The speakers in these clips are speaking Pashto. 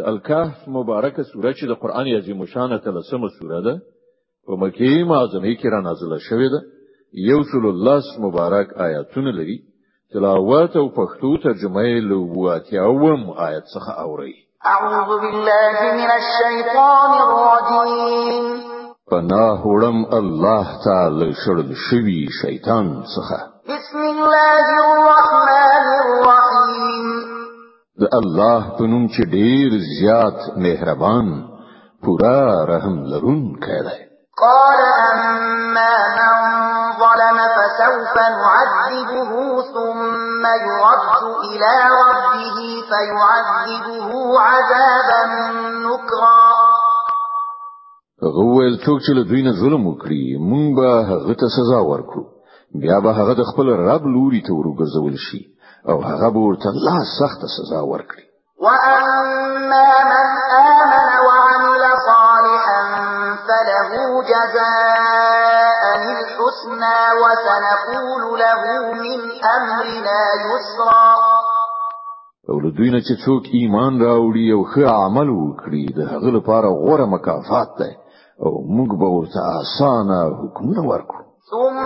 د الکهف مبارکه سوره چې د قران عظیم شان تلسمه سوره ده په مکی معظمه کې را نازله شوې ده یو سل الله مبارک آیاتونه لري تلاوت او پښتو ترجمه یې لوبواتي او هم آیات څخه اوري اعوذ بالله من الشیطان الرجیم پنا هوړم الله تعالی شړل شوی شیطان څخه بسم الله الرحمن الرحیم د الله په نوم چې ډیر زیات مهربان پورا رحم لرونکی دی قال اما من ظلم فسوف نعذبه ثم يرد الى ربه فيعذبه عذابا نكرا غوول څوک چې له دوی نه ظلم وکړي مونږ به هغه ته سزا ورکړو بیا به هغه د خپل رب لوري ته ورګرځول شي او هغه ورته لا سخت سزا ورکړي واما من امن وعمل صالحا فله جزاء الحسنى وسنقول له من امرنا يسرا او له دوی نه چې څوک ایمان راوړي او ښه عمل وکړي د هغه لپاره غوره مکافات ده او موږ به ورته اسانه حکم ورکړو ثم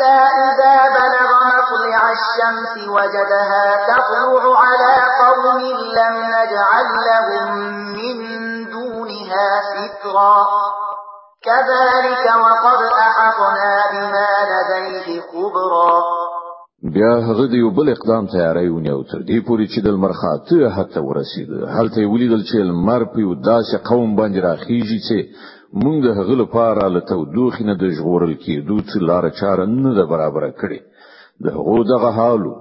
حتى إذا بلغ مطلع الشمس وجدها تطلع على قوم لم نجعل لهم من دونها سترا كذلك وقد أحطنا بما لديه خبرا بیا هغه د یو بل اقدام تیاری ونیو تر دې پوري چې د لمر خاطه هته ورسید هلته ولیدل چې لمر په یو داسې قوم باندې راخیږي چې مونږ د هغه لپاره له تودوخې نه د ژغورل کېدو څخه لار چاره نه ده برابره کړې د هغو دغه حالو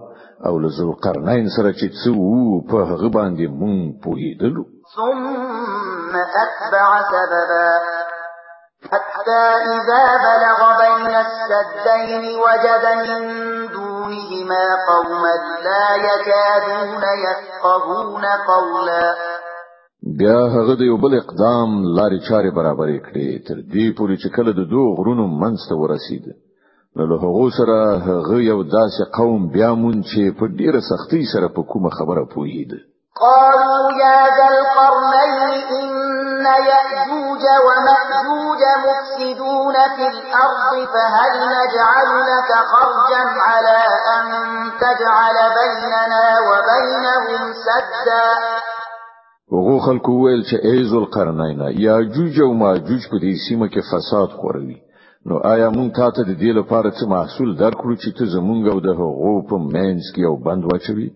او له ذوالقرنین سره چې څو په هغه باندې مونږ پوهېدلو ثم أتبع سببا حتى إذا بلغ بين السدين وجد من دونهما قوما لا يكادون يفقهون قولا بیا هغه د یو بل اقدام لارې چارې برابرې کړې تر دې پورې چې کله د دوه غرونو منځ ته ورسید نو له هغه سره هغه یو داسې قوم بیا مون چې په ډیره سختی سره په کومه خبره پوهید قالوا يا ذا القرنين إن يأجوج ومأجوج مفسدون في الأرض فهل نجعل لك خرجا على أن تجعل بيننا وبينهم سدا وغو خلکو ویل چې ایز القرنین یا جوج او ماجوج په دې سیمه کې فساد خوروي نو آیا مونږ تاسو د دې لپاره څه محصول درکړو چې ته زمونږ او د هغو په مینس کې یو بند واچوي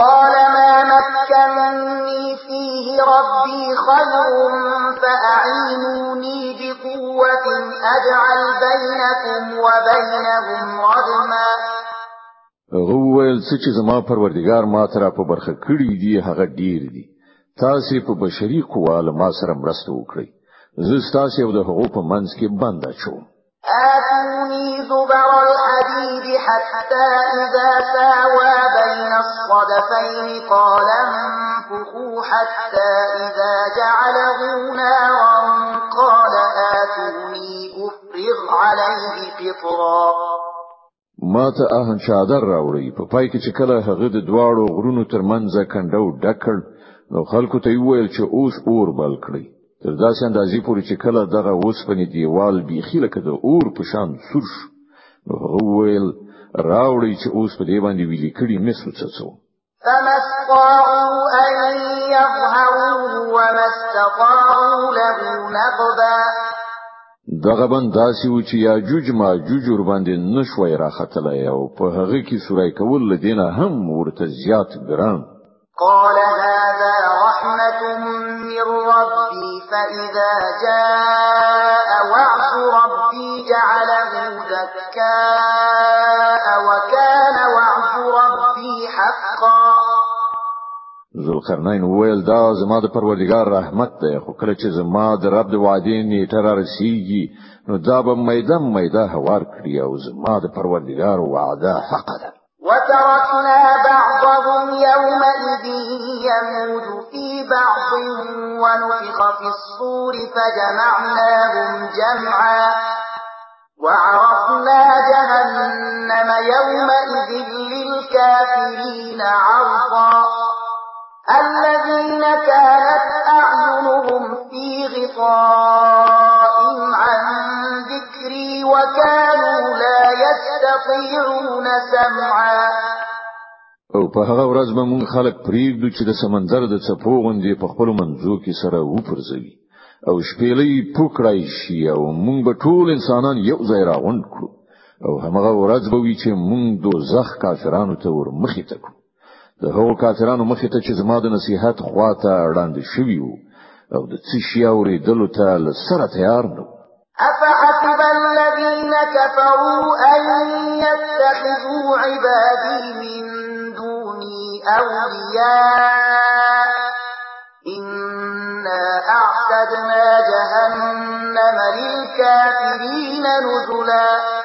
قال ما مكنني فيه ربي خير فأعينوني بقوة أجعل بينكم وبينهم ردما غوول سچ زما پروردگار ما ترا په برخه کړی دی هغه ډیر دی تاسو په بشري قواله ما سره مرسته وکړئ زه تاسو او د هغو په منځ کې بند اچوم آتوني زبر الحديد حتى إذا ساوى بين الصدفين قال انفخوا حتى إذا جعله نارا قال آتوني أفرغ عليه قطرا ما ته اهن چادر راوړی په پا پای کې چې کله هغه د دواړو غرونو ترمنځ کنډو ډکړ نو خلکو ته ویل چې اوس اور بل کړی تر داسې اندازې پورې چې کله دغه اوسپنې دیوال بیخي لکه د اور په شان سور شو نو ویل راوړی چې اوس په دې باندې ویلې کړي مسو څه څه فما استطاعوا أن يظهروه وما استطاعوا له نقبا دغه بند داسې و چې یاجوج ماجوج ور باندې نشوي راختلای او په هغه کې سورای کول لدینه هم ورته زیات ګران قال فإذا جاء وعد ربي جعله دكاء وكان وعد ربي حقا ذوالقرنین وویل دا زما د پروردگار رحمت ده خو کله چې زما د رب د وعدې نیټه رارسیږي نو دا به میده میده هوار کړي او زما د پروردگار وعده حق ده وترکنا بعضهم يومئذ یموج بعض ونفخ في الصور فجمعناهم جمعا وعرفنا جهنم يومئذ للكافرين عرضا الذين كانت أعينهم في غطاء عن ذكري وكانوا لا يستطيعون سمعا او په هغه ورځ به موږ خلک پریږدو چې د سمندر د څپو غوندې په خپل منځو کې سره وپرځوي او شپېلې پوکړای شي او موږ به ټول انسانان یو ځای راغونډ کړو او همغه ورځ به وي چې موږ دوزخ کافرانو ته ور مخې ته کړو د هغو کافرانو مخې ته چې زما د نصيحت خوا ته وړاندې شوي وو او د څه شي اورېدلو ته لسره تیار نه افا أولياء إنا أعتدنا جهنم للكافرين نزلا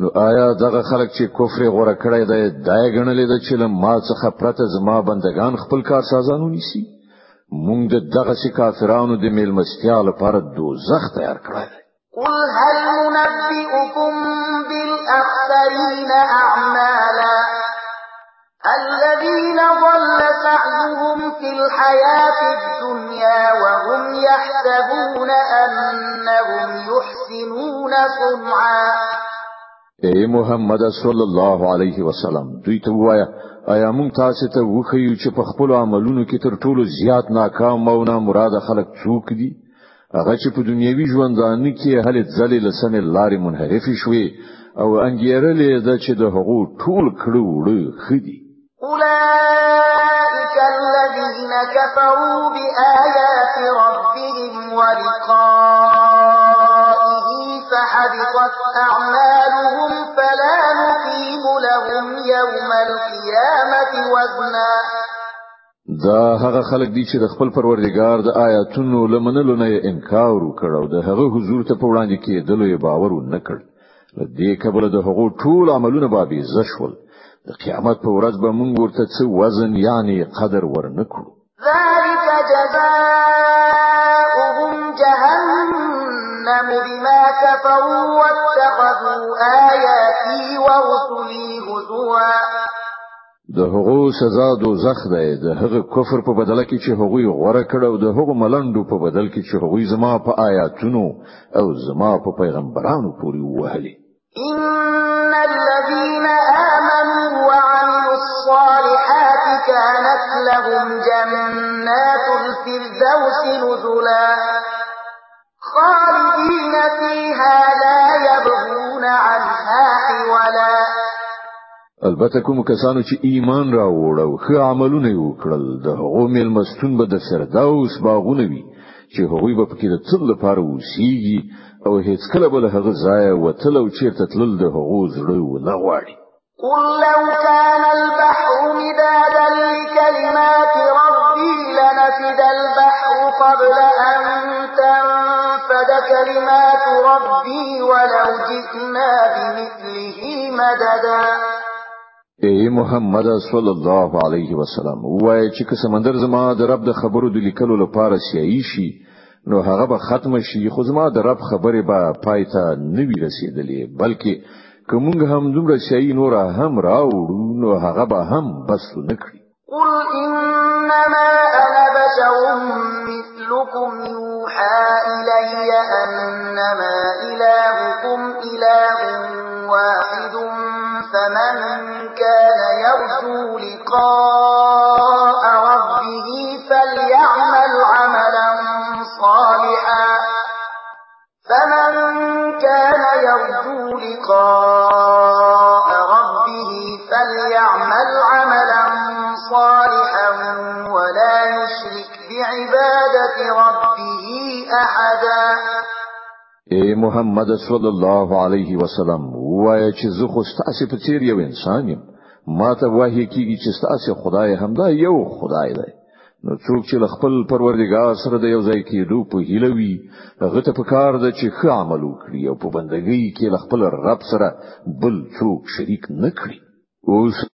نو آیا دغه خلک چې کفر غوړه کړی دی دای غنلې د چې ما څخه پرته زما بندگان خپل کار سازانو نیسی مونږ د دغه سي کافرانو د میلمستیا لپاره دوزخ تیار کړل قل هل ننبئكم بالاخسرين اعمالا الذين ضل سعيهم في الحياة الدنيا وهم يحسبون أنهم يحسنون صنعا اے محمد صلی اللہ علیہ وسلم دوی ته وایا ایا مون تاسو ته وخیو چې په خپل عملونو کې تر ټولو زیات ناکام او نا مراد خلک څوک دي هغه چې په دنیوي ژوند باندې کې هلې ځلې لسنې لارې منحرف شوي او انګیرلې ده چې د حقوق ټول کړو وړو خدي أولئك الذين كفروا بآيات ربهم ولقائه فحبطت أعمالهم فلا نقيم لهم يوم القيامة وزنا دا هغه خلک دي چې د خپل پروردګار د آیاتونو لمنلو نه انکار وکړو د هغه حضور ته په وړاندې کې دلوي باور نه کړ دې کبل د هغو ټول عملونه بابي زشول د قیامت په ورځ به موږ ورته څه وزن یعنی قدر ورنکړو ذلك جزاؤهم جهنم بما كفروا واتخذوا آياتي ورسلي هزوا د هغو سزا دوزخ دی د هغه کفر په بدل کې چې هغوی غوړه کړه او د هغو ملندو په بدل کې چې هغوی زما په آیاتونو او زما په پیغمبرانو پورې وهلي ان الذين آمنوا الصالحات كانت لهم جنات الفردوس نزلا خالدين فيها لا يبغون عنها حولا البته کوم کسانو چې ایمان را وړو خو عملونه وکړل د هغو مل مستون به د سرداوس باغونه وي چې هغوی به پکې د څل لپاره وسیږي او هیڅ کله به له هغه ځایه وتلو چیرته تلل د هغو زړه و نه غواړي قل لو كان البحر مدادا لكلمات ربي لنفد البحر قبل أن تنفد كلمات ربي ولو جئنا بمثله مددا ای محمد صلی الله علیه وسلم وای چې که سمندر زما د رب د خبرو د لیکلو لپاره سیایي شي نو هغه به ختم شي خو زما د رب خبره به پای ته نه وی رسیدلې بلکې که موږ هم دومره شی نور هم راوړو نو هغه به هم بس نه قل انما انا بشر مثلكم يوحى الي انما الهكم اله واحد فمن كان يرجو لقاء ربه فليعمل عملا صالحا يرجو لقاء ربه فليعمل عملا صالحا ولا يشرك بعبادة ربه أحدا اے محمد صلی الله علیہ وسلم وای چې زه خو ستاسو په څیر یو انسان یم ما ته وایي کیږي چې ستاسو خدای همدا یو خدای دی نو څوک چې خپل پروردګار سره د یو ځای کېدو په هیله وي هغه ته پکار ده چې ښه عمل وکړي او په بندګۍ کې خپل رب سره بل څوک شریک نه کړي اوس